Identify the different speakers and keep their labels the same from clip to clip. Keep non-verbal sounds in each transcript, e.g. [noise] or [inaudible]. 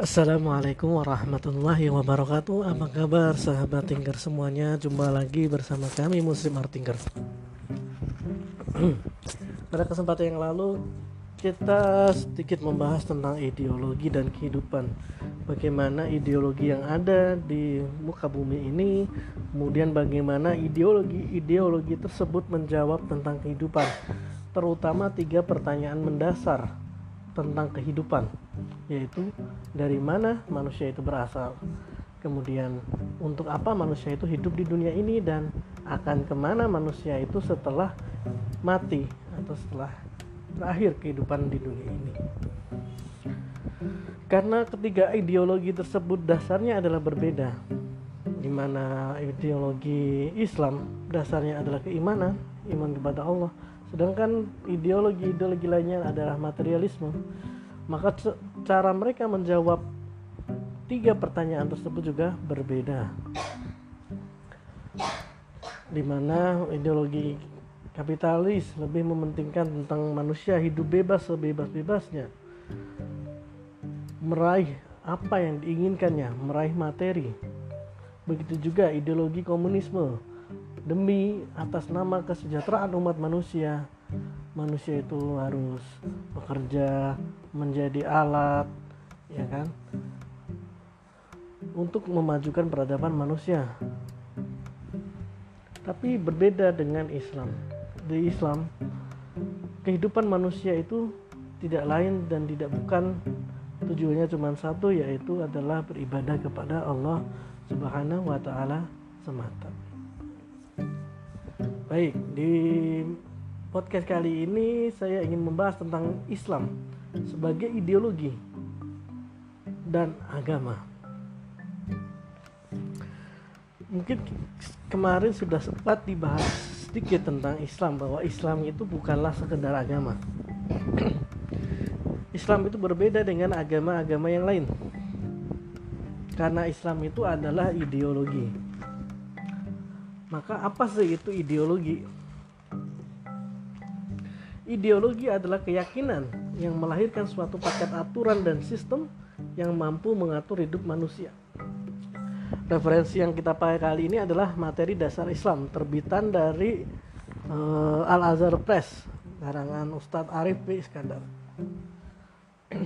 Speaker 1: Assalamualaikum warahmatullahi wabarakatuh. Apa kabar sahabat Tinker semuanya? Jumpa lagi bersama kami Muslim Art [clears throat] Pada kesempatan yang lalu Kita sedikit membahas tentang ideologi dan kehidupan. Bagaimana ideologi yang ada di muka bumi ini Kemudian bagaimana ideologi-ideologi tersebut menjawab tentang kehidupan. Terutama tiga pertanyaan mendasar tentang kehidupan yaitu dari mana manusia itu berasal. Kemudian untuk apa manusia itu hidup di dunia ini dan akan ke mana manusia itu setelah mati atau setelah terakhir kehidupan di dunia ini. Karena ketiga ideologi tersebut dasarnya adalah berbeda di mana ideologi Islam dasarnya adalah keimanan iman kepada Allah sedangkan ideologi-ideologi lainnya adalah materialisme. Maka cara mereka menjawab tiga pertanyaan tersebut juga berbeda. Di mana ideologi kapitalis lebih mementingkan tentang manusia hidup bebas sebebas-bebasnya. Meraih apa yang diinginkannya meraih materi. Begitu juga ideologi komunisme demi atas nama kesejahteraan umat manusia. Manusia itu harus bekerja menjadi alat ya kan? Untuk memajukan peradaban manusia. Tapi berbeda dengan Islam. Di Islam kehidupan manusia itu tidak lain dan tidak bukan. Tujuannya cuma satu yaitu adalah beribadah kepada Allah Subhanahu wa taala semata. Baik, di podcast kali ini saya ingin membahas tentang Islam sebagai ideologi dan agama. Mungkin kemarin sudah sempat dibahas sedikit tentang Islam bahwa Islam itu bukanlah sekedar agama. [clears throat] Islam itu berbeda dengan agama-agama yang lain. Karena Islam itu adalah ideologi maka apa sih itu ideologi? Ideologi adalah keyakinan yang melahirkan suatu paket aturan dan sistem yang mampu mengatur hidup manusia. Referensi yang kita pakai kali ini adalah materi dasar Islam terbitan dari uh, Al Azhar Press karangan Ustadz Arif B. Iskandar. [clears throat]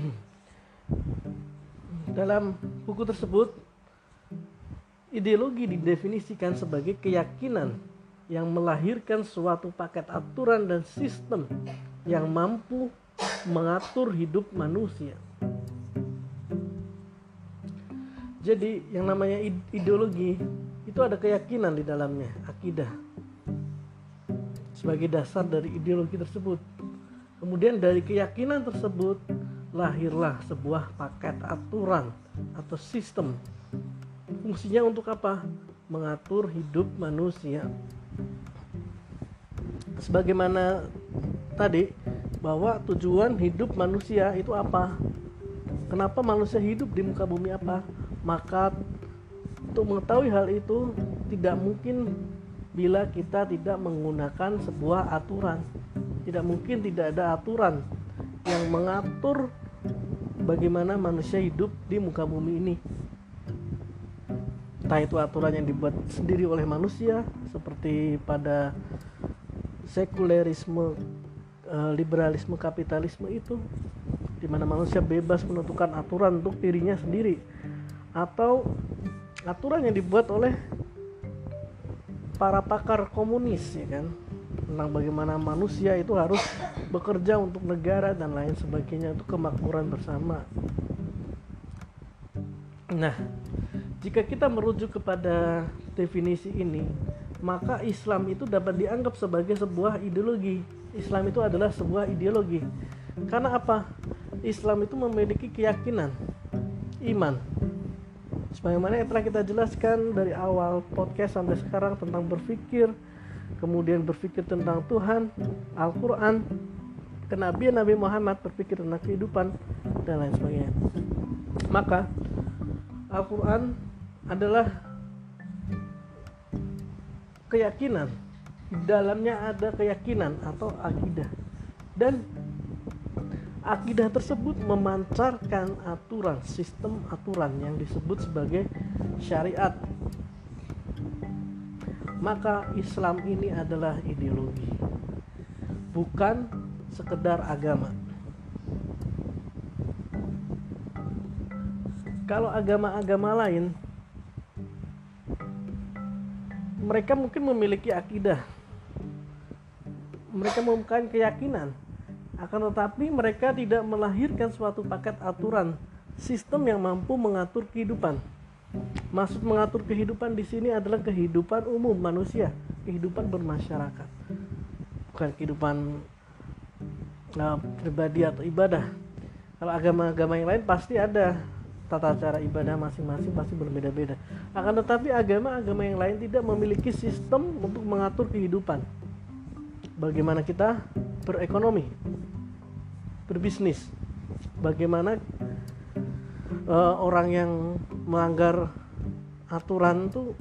Speaker 1: Dalam buku tersebut Ideologi didefinisikan sebagai keyakinan yang melahirkan suatu paket aturan dan sistem yang mampu mengatur hidup manusia. Jadi, yang namanya ideologi itu ada keyakinan di dalamnya, akidah. Sebagai dasar dari ideologi tersebut. Kemudian dari keyakinan tersebut lahirlah sebuah paket aturan atau sistem Fungsinya untuk apa? Mengatur hidup manusia. Sebagaimana tadi bahwa tujuan hidup manusia itu apa? Kenapa manusia hidup di muka bumi apa? Maka untuk mengetahui hal itu tidak mungkin bila kita tidak menggunakan sebuah aturan. Tidak mungkin tidak ada aturan yang mengatur bagaimana manusia hidup di muka bumi ini entah itu aturan yang dibuat sendiri oleh manusia seperti pada sekulerisme eh, liberalisme kapitalisme itu di mana manusia bebas menentukan aturan untuk dirinya sendiri atau aturan yang dibuat oleh para pakar komunis ya kan tentang bagaimana manusia itu harus bekerja untuk negara dan lain sebagainya itu kemakmuran bersama. Nah, jika kita merujuk kepada definisi ini, maka Islam itu dapat dianggap sebagai sebuah ideologi. Islam itu adalah sebuah ideologi. Karena apa? Islam itu memiliki keyakinan, iman. Sebagaimana yang telah kita jelaskan dari awal podcast sampai sekarang tentang berpikir, kemudian berpikir tentang Tuhan, Al-Quran, kenabian Nabi Muhammad, berpikir tentang kehidupan, dan lain sebagainya. Maka Al-Quran adalah keyakinan di dalamnya ada keyakinan atau akidah dan Akidah tersebut memancarkan aturan, sistem aturan yang disebut sebagai syariat. Maka Islam ini adalah ideologi, bukan sekedar agama. Kalau agama-agama lain, mereka mungkin memiliki akidah, mereka mempunyai keyakinan, akan tetapi mereka tidak melahirkan suatu paket aturan sistem yang mampu mengatur kehidupan. Maksud mengatur kehidupan di sini adalah kehidupan umum manusia, kehidupan bermasyarakat, bukan kehidupan nah, pribadi atau ibadah. Kalau agama-agama yang lain pasti ada tata cara ibadah masing-masing pasti berbeda-beda. Akan tetapi agama-agama yang lain tidak memiliki sistem untuk mengatur kehidupan. Bagaimana kita berekonomi, berbisnis bagaimana uh, orang yang melanggar aturan itu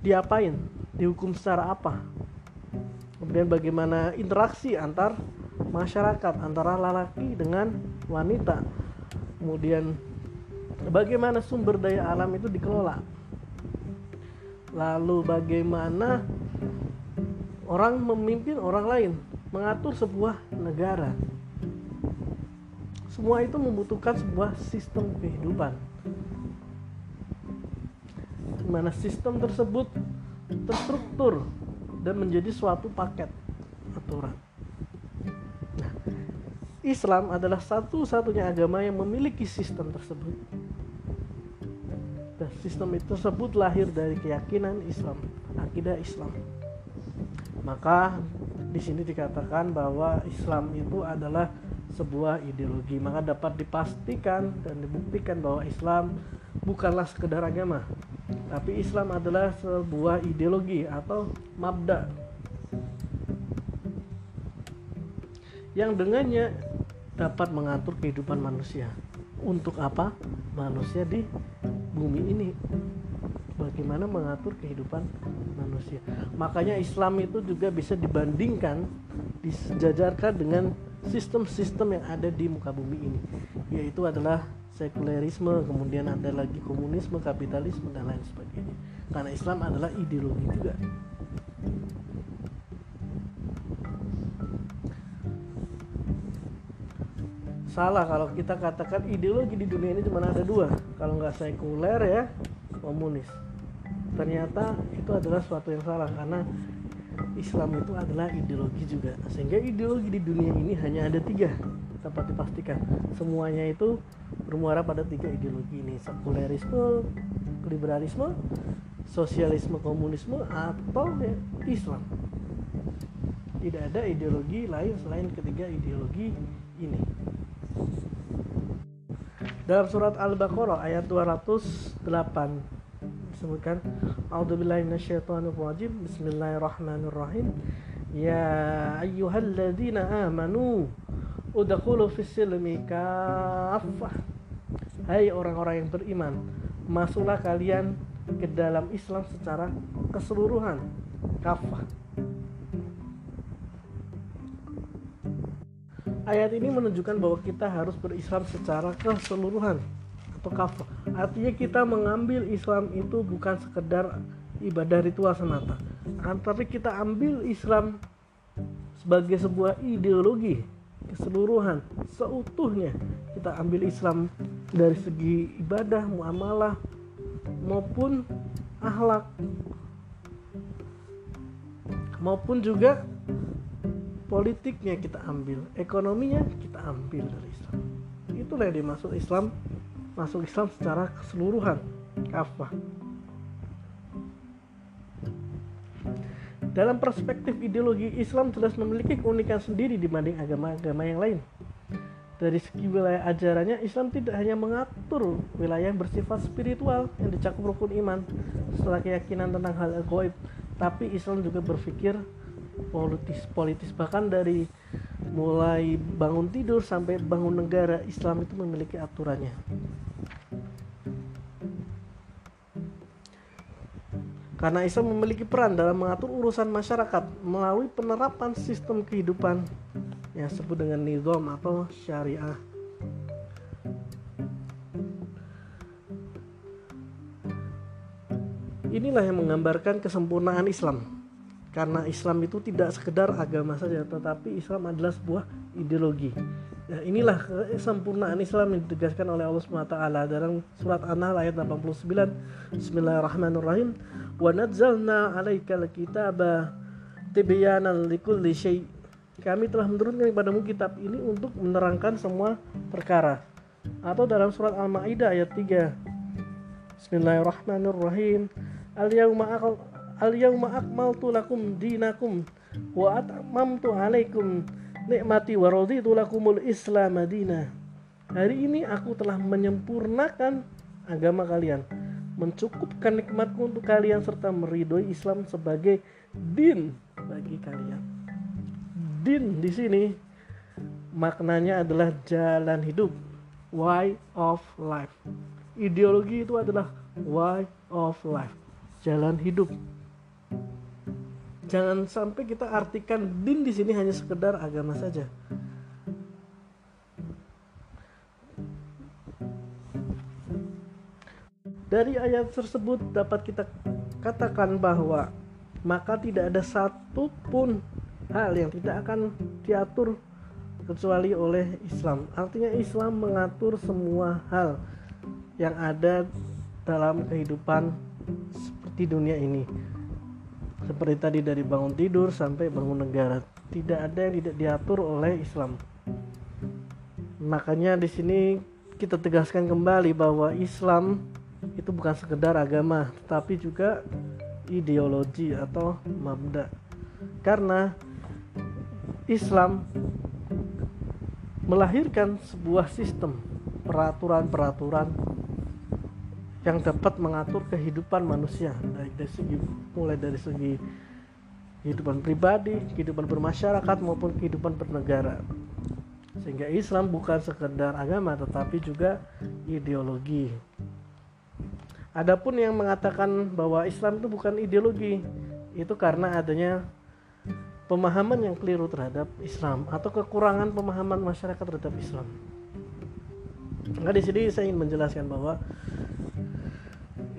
Speaker 1: diapain dihukum secara apa kemudian bagaimana interaksi antar masyarakat antara lelaki dengan wanita kemudian bagaimana sumber daya alam itu dikelola lalu bagaimana orang memimpin orang lain mengatur sebuah negara semua itu membutuhkan sebuah sistem kehidupan. Di mana sistem tersebut terstruktur dan menjadi suatu paket aturan. Nah, Islam adalah satu-satunya agama yang memiliki sistem tersebut. Dan sistem itu tersebut lahir dari keyakinan Islam, akidah Islam. Maka di sini dikatakan bahwa Islam itu adalah sebuah ideologi. Maka dapat dipastikan dan dibuktikan bahwa Islam bukanlah sekedar agama tapi Islam adalah sebuah ideologi atau mabda. Yang dengannya dapat mengatur kehidupan manusia. Untuk apa? Manusia di bumi ini. Bagaimana mengatur kehidupan manusia. Makanya Islam itu juga bisa dibandingkan disejajarkan dengan sistem-sistem yang ada di muka bumi ini. Yaitu adalah sekulerisme kemudian ada lagi komunisme kapitalisme dan lain sebagainya. Karena Islam adalah ideologi juga salah kalau kita katakan ideologi di dunia ini cuma ada dua. Kalau nggak sekuler ya komunis. Ternyata itu adalah suatu yang salah karena Islam itu adalah ideologi juga. Sehingga ideologi di dunia ini hanya ada tiga dapat dipastikan semuanya itu bermuara pada tiga ideologi ini. Sekulerisme liberalisme sosialisme komunisme atau ya, Islam. Tidak ada ideologi lain selain ketiga ideologi ini dalam surat Al-Baqarah ayat 208 disebutkan A'udzubillahi minasyaitonirrajim. Bismillahirrahmanirrahim. Ya ayyuhalladzina amanu udkhulu fis-silmi kaffah. Hai orang-orang yang beriman masuklah kalian ke dalam Islam secara keseluruhan. Kafah Ayat ini menunjukkan bahwa kita harus berislam secara keseluruhan atau kafah. Artinya kita mengambil Islam itu bukan sekedar ibadah ritual semata, akan tapi kita ambil Islam sebagai sebuah ideologi keseluruhan seutuhnya kita ambil Islam dari segi ibadah muamalah maupun akhlak maupun juga politiknya kita ambil ekonominya kita ambil dari Islam. Itulah yang dimaksud Islam masuk Islam secara keseluruhan kafah. Dalam perspektif ideologi Islam jelas memiliki keunikan sendiri dibanding agama-agama yang lain. Dari segi wilayah ajarannya Islam tidak hanya mengatur wilayah yang bersifat spiritual yang dicakup rukun iman setelah keyakinan tentang hal gaib tapi Islam juga berpikir politis politis. Bahkan dari mulai bangun tidur sampai bangun negara Islam itu memiliki aturannya. Karena Islam memiliki peran dalam mengatur urusan masyarakat melalui penerapan sistem kehidupan yang disebut dengan nizam atau syariah. Inilah yang menggambarkan kesempurnaan Islam karena Islam itu tidak sekedar agama saja tetapi Islam adalah sebuah ideologi Nah, inilah kesempurnaan Islam yang ditegaskan oleh Allah SWT dalam surat An-Nahl ayat 89. Bismillahirrahmanirrahim. Wa nazzalna 'alaikal kitaba tibyanan likulli syai. Kami telah menurunkan kepadamu kitab ini untuk menerangkan semua perkara. Atau dalam surat Al-Maidah ayat 3. Bismillahirrahmanirrahim. Al-yauma al-yauma akmaltu lakum dinakum wa atmamtu 'alaikum nikmati wa raditu lakumul Islam Madinah. Hari ini aku telah menyempurnakan agama kalian, mencukupkan nikmatku untuk kalian serta meridhoi Islam sebagai din bagi kalian. Din di sini maknanya adalah jalan hidup, way of life. Ideologi itu adalah way of life, jalan hidup. Jangan sampai kita artikan din di sini hanya sekedar agama saja. Dari ayat tersebut dapat kita katakan bahwa maka tidak ada satupun hal yang tidak akan diatur kecuali oleh Islam. Artinya Islam mengatur semua hal yang ada dalam kehidupan seperti dunia ini seperti tadi dari bangun tidur sampai bangun negara. Tidak ada yang tidak diatur oleh Islam. Makanya di sini kita tegaskan kembali bahwa Islam itu bukan sekedar agama tetapi juga ideologi atau mabda. Karena Islam melahirkan sebuah sistem peraturan-peraturan yang dapat mengatur kehidupan manusia baik dari segi mulai dari segi kehidupan pribadi, kehidupan bermasyarakat maupun kehidupan bernegara. Sehingga Islam bukan sekedar agama tetapi juga ideologi. Adapun yang mengatakan bahwa Islam itu bukan ideologi, itu karena adanya pemahaman yang keliru terhadap Islam atau kekurangan pemahaman masyarakat terhadap Islam. Nah, di sini saya ingin menjelaskan bahwa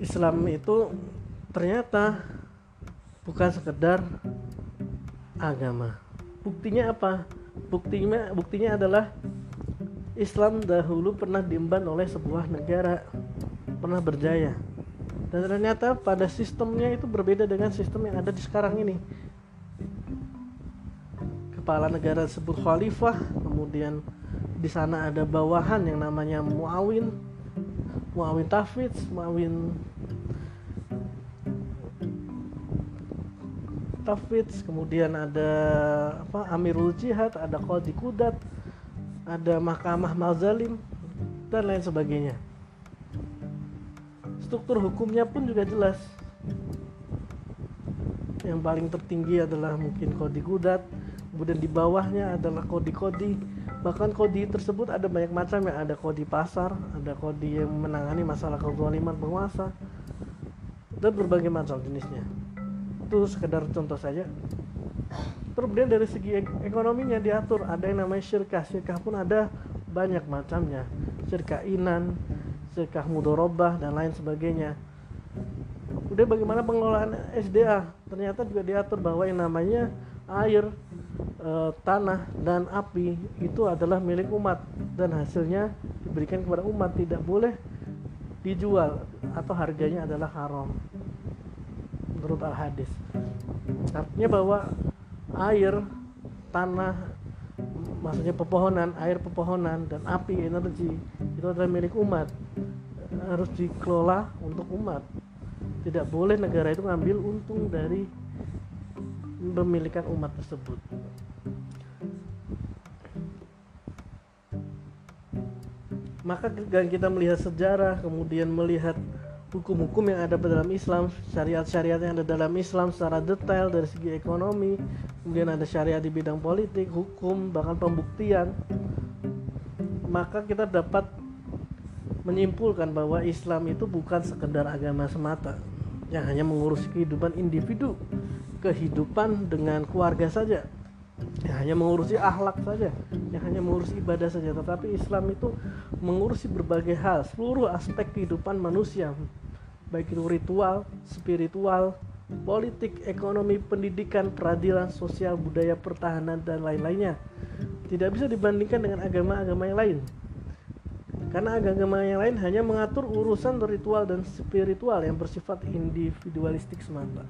Speaker 1: Islam itu ternyata bukan sekedar agama. Buktinya apa? Buktinya buktinya adalah Islam dahulu pernah diemban oleh sebuah negara, pernah berjaya. Dan ternyata pada sistemnya itu berbeda dengan sistem yang ada di sekarang ini. Kepala negara disebut khalifah, kemudian di sana ada bawahan yang namanya muawin, muawin tafidz, muawin Tafidz, kemudian ada apa Amirul Jihad, ada Qadi Kudat, ada Mahkamah Mazalim dan lain sebagainya. Struktur hukumnya pun juga jelas. Yang paling tertinggi adalah mungkin Qadi Kudat, kemudian di bawahnya adalah kodi-kodi. Bahkan kodi tersebut ada banyak macam yang ada kodi pasar, ada kodi yang menangani masalah kezaliman penguasa, dan berbagai macam jenisnya. Itu sekedar contoh saja. Kemudian dari segi ekonominya diatur. Ada yang namanya syirkah. Syirkah pun ada banyak macamnya. Syirkah inan syirkah mudorobah dan lain sebagainya. Udah bagaimana pengelolaan SDA ternyata juga diatur bahwa yang namanya air e, tanah dan api itu adalah milik umat dan hasilnya diberikan kepada umat tidak boleh dijual atau harganya adalah haram. Menurut al hadis artinya bahwa air tanah maksudnya pepohonan air pepohonan dan api energi itu adalah milik umat. Harus dikelola untuk umat. Tidak boleh negara itu ngambil untung dari pemilikan umat tersebut maka kita melihat sejarah kemudian melihat hukum-hukum yang ada dalam Islam, syariat-syariat yang ada dalam Islam secara detail dari segi ekonomi, kemudian ada syariat di bidang politik, hukum, bahkan pembuktian, maka kita dapat menyimpulkan bahwa Islam itu bukan sekedar agama semata yang hanya mengurus kehidupan individu, kehidupan dengan keluarga saja, yang hanya mengurusi akhlak saja, yang hanya mengurusi ibadah saja, tetapi Islam itu mengurusi berbagai hal, seluruh aspek kehidupan manusia, baik itu ritual, spiritual, politik, ekonomi, pendidikan, peradilan, sosial, budaya, pertahanan, dan lain-lainnya. Tidak bisa dibandingkan dengan agama-agama yang lain. Karena agama yang lain hanya mengatur urusan ritual dan spiritual yang bersifat individualistik semata.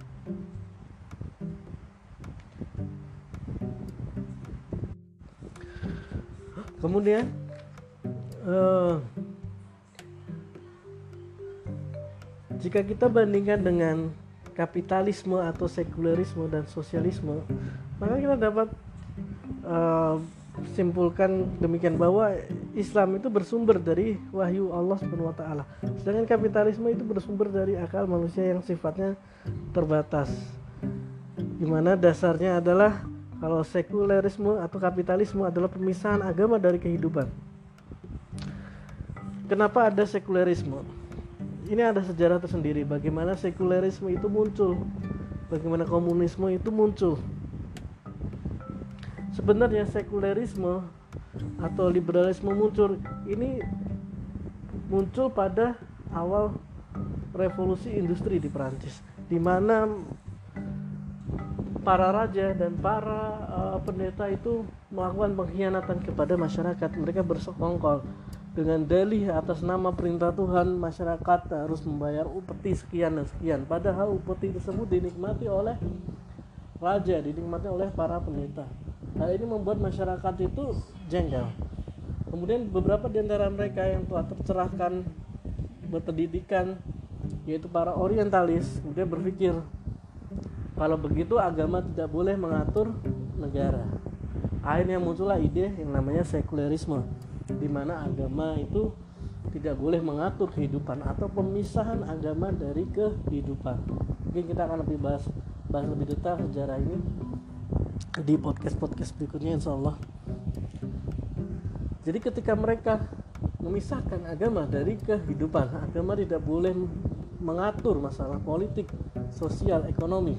Speaker 1: Kemudian uh, jika kita bandingkan dengan kapitalisme atau sekularisme dan sosialisme, maka kita dapat uh, simpulkan demikian bahwa Islam itu bersumber dari wahyu Allah taala. Sedangkan kapitalisme itu bersumber dari akal manusia yang sifatnya terbatas. Di mana dasarnya adalah kalau sekularisme atau kapitalisme adalah pemisahan agama dari kehidupan. Kenapa ada sekularisme? Ini ada sejarah tersendiri bagaimana sekularisme itu muncul, bagaimana komunisme itu muncul. Sebenarnya sekularisme atau liberalisme muncul ini muncul pada awal revolusi industri di Prancis di mana para raja dan para uh, pendeta itu melakukan pengkhianatan kepada masyarakat. Mereka bersekongkol dengan dalih atas nama perintah Tuhan masyarakat harus membayar upeti sekian dan sekian. Padahal upeti tersebut dinikmati oleh raja, dinikmati oleh para pendeta. Hal ini membuat masyarakat itu jengkel. Kemudian beberapa di antara mereka yang telah tercerahkan berpendidikan yaitu para orientalis kemudian berpikir kalau begitu agama tidak boleh mengatur negara. Akhirnya muncullah ide yang namanya sekularisme, di mana agama itu tidak boleh mengatur kehidupan atau pemisahan agama dari kehidupan. Mungkin kita akan lebih bahas bahas lebih detail sejarah ini di podcast podcast berikutnya insya Allah. Jadi ketika mereka memisahkan agama dari kehidupan, agama tidak boleh mengatur masalah politik, sosial, ekonomi,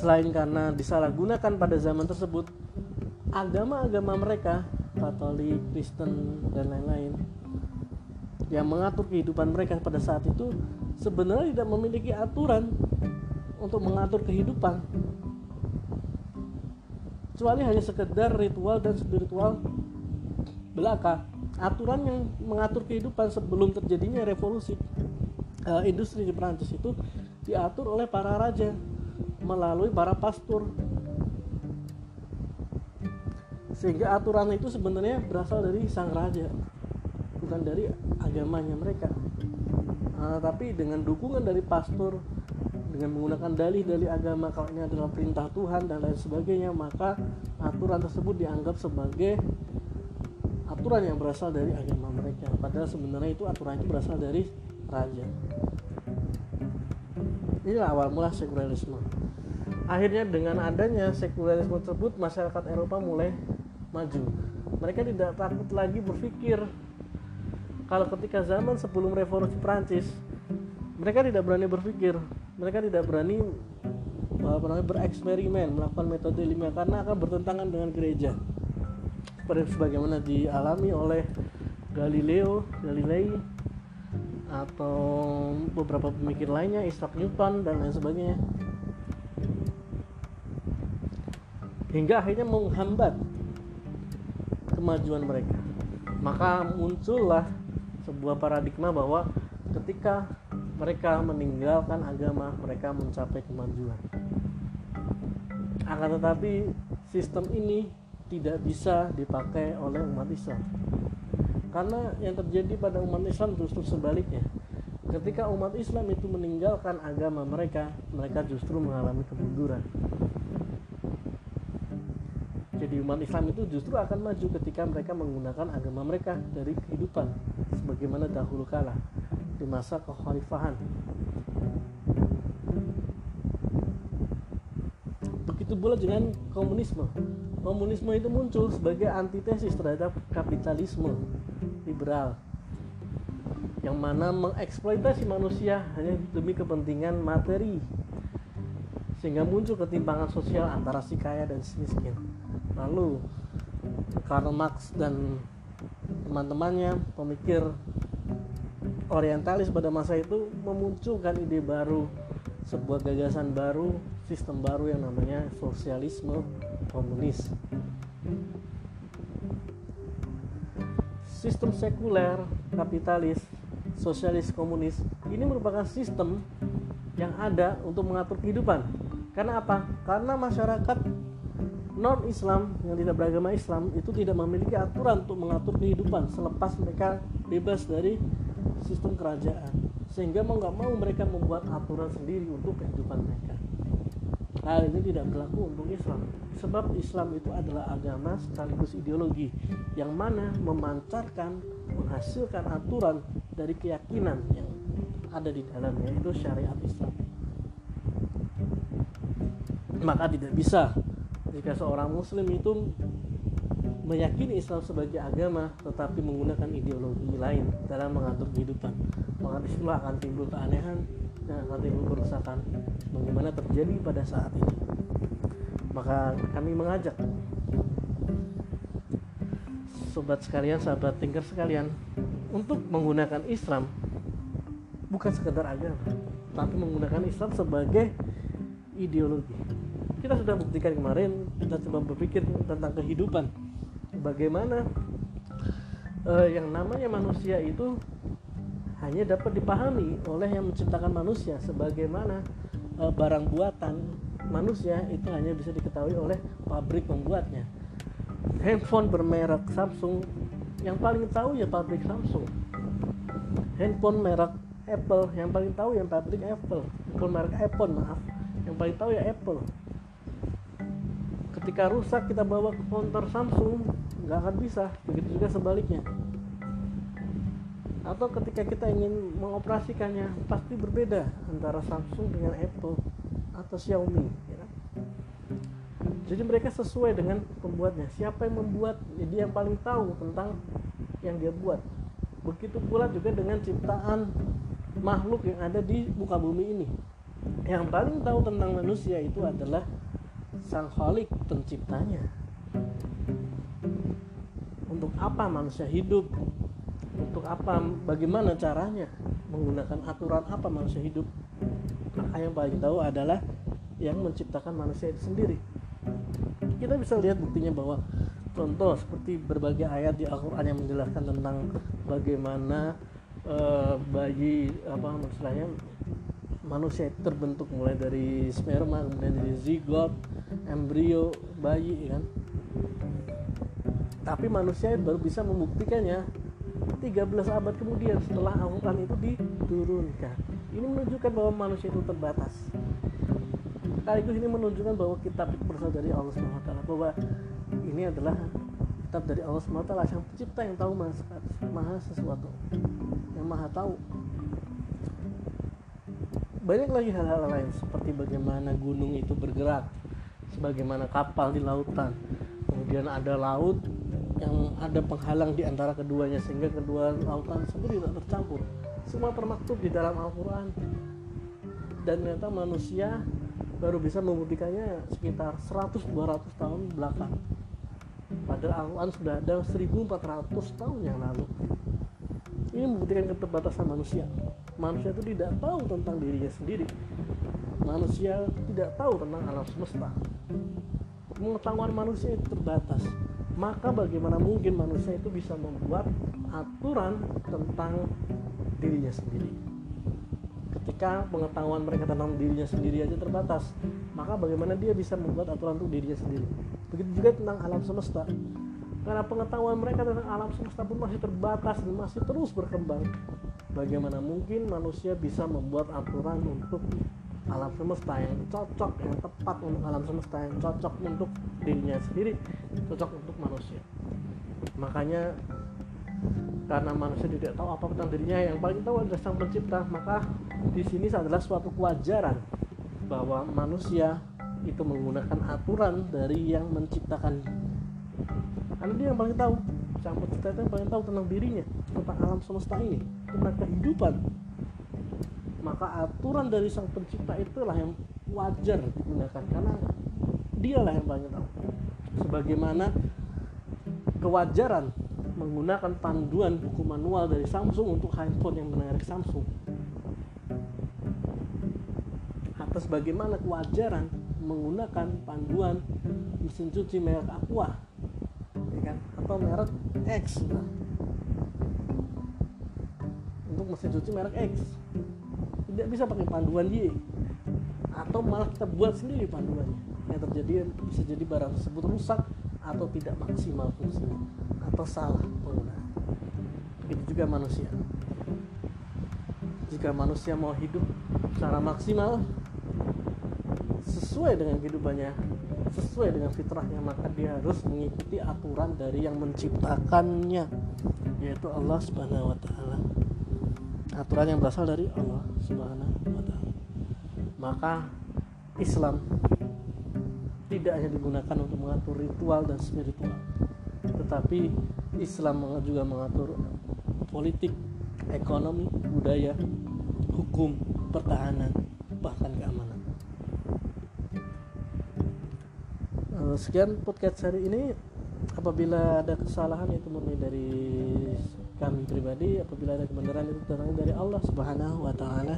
Speaker 1: Selain karena disalahgunakan pada zaman tersebut, agama-agama mereka, Katolik, Kristen, dan lain-lain, yang mengatur kehidupan mereka pada saat itu sebenarnya tidak memiliki aturan untuk mengatur kehidupan. Kecuali hanya sekedar ritual dan spiritual belaka. Aturan yang mengatur kehidupan sebelum terjadinya revolusi uh, industri di Perancis itu diatur oleh para raja melalui para pastor. Sehingga aturan itu sebenarnya berasal dari sang raja bukan dari agamanya mereka. Uh, tapi dengan dukungan dari pastor dengan menggunakan dalih-dalih agama kalau ini adalah perintah Tuhan dan lain sebagainya maka aturan tersebut dianggap sebagai aturan yang berasal dari agama mereka. Padahal sebenarnya itu aturan itu berasal dari raja. Inilah awal mula sekularisme akhirnya dengan adanya sekularisme tersebut masyarakat Eropa mulai maju. Mereka tidak takut lagi berpikir kalau ketika zaman sebelum revolusi Prancis mereka tidak berani berpikir mereka tidak berani namanya bereksperimen melakukan metode ilmiah karena akan bertentangan dengan gereja. Seperti sebagaimana dialami oleh Galileo Galilei atau beberapa pemikir lainnya Isaac Newton dan lain sebagainya hingga akhirnya menghambat kemajuan mereka. Maka muncullah sebuah paradigma bahwa ketika mereka meninggalkan agama, mereka mencapai kemajuan. Akan tetapi sistem ini tidak bisa dipakai oleh umat Islam. Karena yang terjadi pada umat Islam justru sebaliknya. Ketika umat Islam itu meninggalkan agama mereka, mereka justru mengalami kemunduran jadi umat Islam itu justru akan maju ketika mereka menggunakan agama mereka dari kehidupan sebagaimana dahulu kala di masa kekhalifahan. Begitu pula dengan komunisme. Komunisme itu muncul sebagai antitesis terhadap kapitalisme liberal yang mana mengeksploitasi manusia hanya demi kepentingan materi sehingga muncul ketimpangan sosial antara si kaya dan si miskin lalu Karl Marx dan teman-temannya pemikir orientalis pada masa itu memunculkan ide baru sebuah gagasan baru sistem baru yang namanya sosialisme komunis sistem sekuler kapitalis sosialis komunis ini merupakan sistem yang ada untuk mengatur kehidupan karena apa? Karena masyarakat non Islam yang tidak beragama Islam itu tidak memiliki aturan untuk mengatur kehidupan selepas mereka bebas dari sistem kerajaan. Sehingga mau nggak mau mereka membuat aturan sendiri untuk kehidupan mereka. Hal ini tidak berlaku untuk Islam. Sebab Islam itu adalah agama sekaligus ideologi yang mana memancarkan menghasilkan aturan dari keyakinan yang ada di dalamnya itu syariat Islam. Maka tidak bisa jika seorang muslim itu meyakini Islam sebagai agama tetapi menggunakan ideologi lain dalam mengatur kehidupan maka di situlah akan timbul keanehan dan akan timbul kerusakan. Bagaimana terjadi pada saat ini? Maka kami mengajak sobat sekalian sahabat tingkat sekalian untuk menggunakan Islam bukan sekedar agama tapi menggunakan Islam sebagai ideologi kita sudah buktikan kemarin kita coba berpikir tentang kehidupan. Bagaimana uh, yang namanya manusia itu hanya dapat dipahami oleh yang menciptakan manusia. Sebagaimana uh, barang buatan manusia itu hanya bisa diketahui oleh pabrik membuatnya handphone bermerek Samsung yang paling tahu ya pabrik Samsung. Handphone merek Apple yang paling tahu yang pabrik Apple. Handphone merek iPhone maaf. Yang paling tahu ya Apple ketika rusak kita bawa ke counter Samsung nggak akan bisa. Begitu juga sebaliknya. Atau ketika kita ingin mengoperasikannya pasti berbeda antara Samsung dengan Apple atau Xiaomi ya. Kan? jadi mereka sesuai dengan pembuatnya. Siapa yang membuat? Jadi yang paling tahu tentang yang dia buat. Begitu pula juga dengan ciptaan makhluk yang ada di muka bumi ini. Yang paling tahu tentang manusia itu adalah sang khalik penciptanya. Untuk apa manusia hidup? Untuk apa bagaimana caranya menggunakan aturan apa manusia hidup? Maka yang paling tahu adalah yang menciptakan manusia itu sendiri. Kita bisa lihat buktinya bahwa contoh seperti berbagai ayat di Al-Quran yang menjelaskan tentang bagaimana uh, bayi apa maksudnya manusia terbentuk mulai dari sperma kemudian dari zigot embrio bayi kan? Tapi manusia baru bisa membuktikannya. 13 abad kemudian setelah Al-Quran itu diturunkan. Ini menunjukkan bahwa manusia itu terbatas. Sekaligus ini menunjukkan bahwa kitab itu berasal dari Allah SWT bahwa ini adalah kitab dari Allah SWT yang pencipta yang tahu maha, maha sesuatu yang maha tahu. Banyak lagi hal-hal lain seperti bagaimana gunung itu bergerak sebagaimana kapal di lautan. Kemudian ada laut yang ada penghalang di antara keduanya sehingga kedua lautan sendiri tidak tercampur. Semua termaktub di dalam Al-Quran. Dan ternyata manusia baru bisa membuktikannya sekitar 100-200 tahun belakang. Padahal Al-Quran sudah ada 1400 tahun yang lalu. Ini membuktikan keterbatasan manusia. Manusia itu tidak tahu tentang dirinya sendiri. Manusia tidak tahu tentang alam semesta pengetahuan manusia itu terbatas. Maka bagaimana mungkin manusia itu bisa membuat aturan tentang dirinya sendiri? Ketika pengetahuan mereka tentang dirinya sendiri aja terbatas maka bagaimana dia bisa membuat aturan untuk dirinya sendiri? Begitu juga tentang alam semesta. Karena pengetahuan mereka tentang alam semesta pun masih terbatas dan masih terus berkembang bagaimana mungkin manusia bisa membuat aturan untuk alam semesta yang cocok yang tepat untuk alam semesta yang cocok untuk dirinya sendiri cocok untuk manusia. Makanya karena manusia tidak tahu apa tentang dirinya yang paling tahu adalah sang pencipta maka di sini adalah suatu kewajaran bahwa manusia itu menggunakan aturan dari yang menciptakan. Karena dia yang paling tahu sang pencipta itu yang paling tahu tentang dirinya tentang alam semesta ini tentang kehidupan maka aturan dari sang pencipta itulah yang wajar digunakan. Karena dialah yang paling tahu. Sebagaimana kewajaran menggunakan panduan buku manual dari Samsung untuk handphone yang merek Samsung. Atas bagaimana kewajaran menggunakan panduan mesin cuci merek Aqua ya kan? Atau merek X nah. untuk mesin cuci merek X tidak bisa pakai panduan Y atau malah kita buat sendiri panduannya. Yang terjadi bisa jadi barang tersebut rusak atau tidak maksimal fungsinya. Atau salah penggunaan. Begitu juga manusia. Jika manusia mau hidup secara maksimal sesuai dengan kehidupannya sesuai dengan fitrahnya maka dia harus mengikuti aturan dari yang menciptakannya yaitu Allah Subhanahu wa taala aturan yang berasal dari Allah Subhanahu wa taala maka Islam tidak hanya digunakan untuk mengatur ritual dan spiritual tetapi Islam juga mengatur politik, ekonomi, budaya, hukum, pertahanan, bahkan keamanan. Eh, sekian podcast hari ini. Apabila ada kesalahan itu murni dari kami pribadi, apabila ada kebenaran itu datang dari Allah Subhanahu wa taala.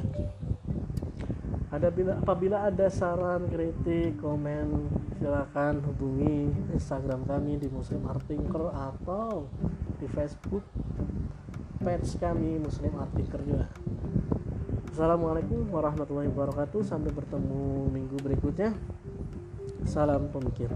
Speaker 1: Ada bila apabila ada saran, kritik, komen, silakan hubungi Instagram kami di Muslim Art Tinker atau di Facebook page kami Muslim Art Tinker juga. Assalamualaikum warahmatullahi wabarakatuh. Sampai bertemu minggu berikutnya. Salam pemikir.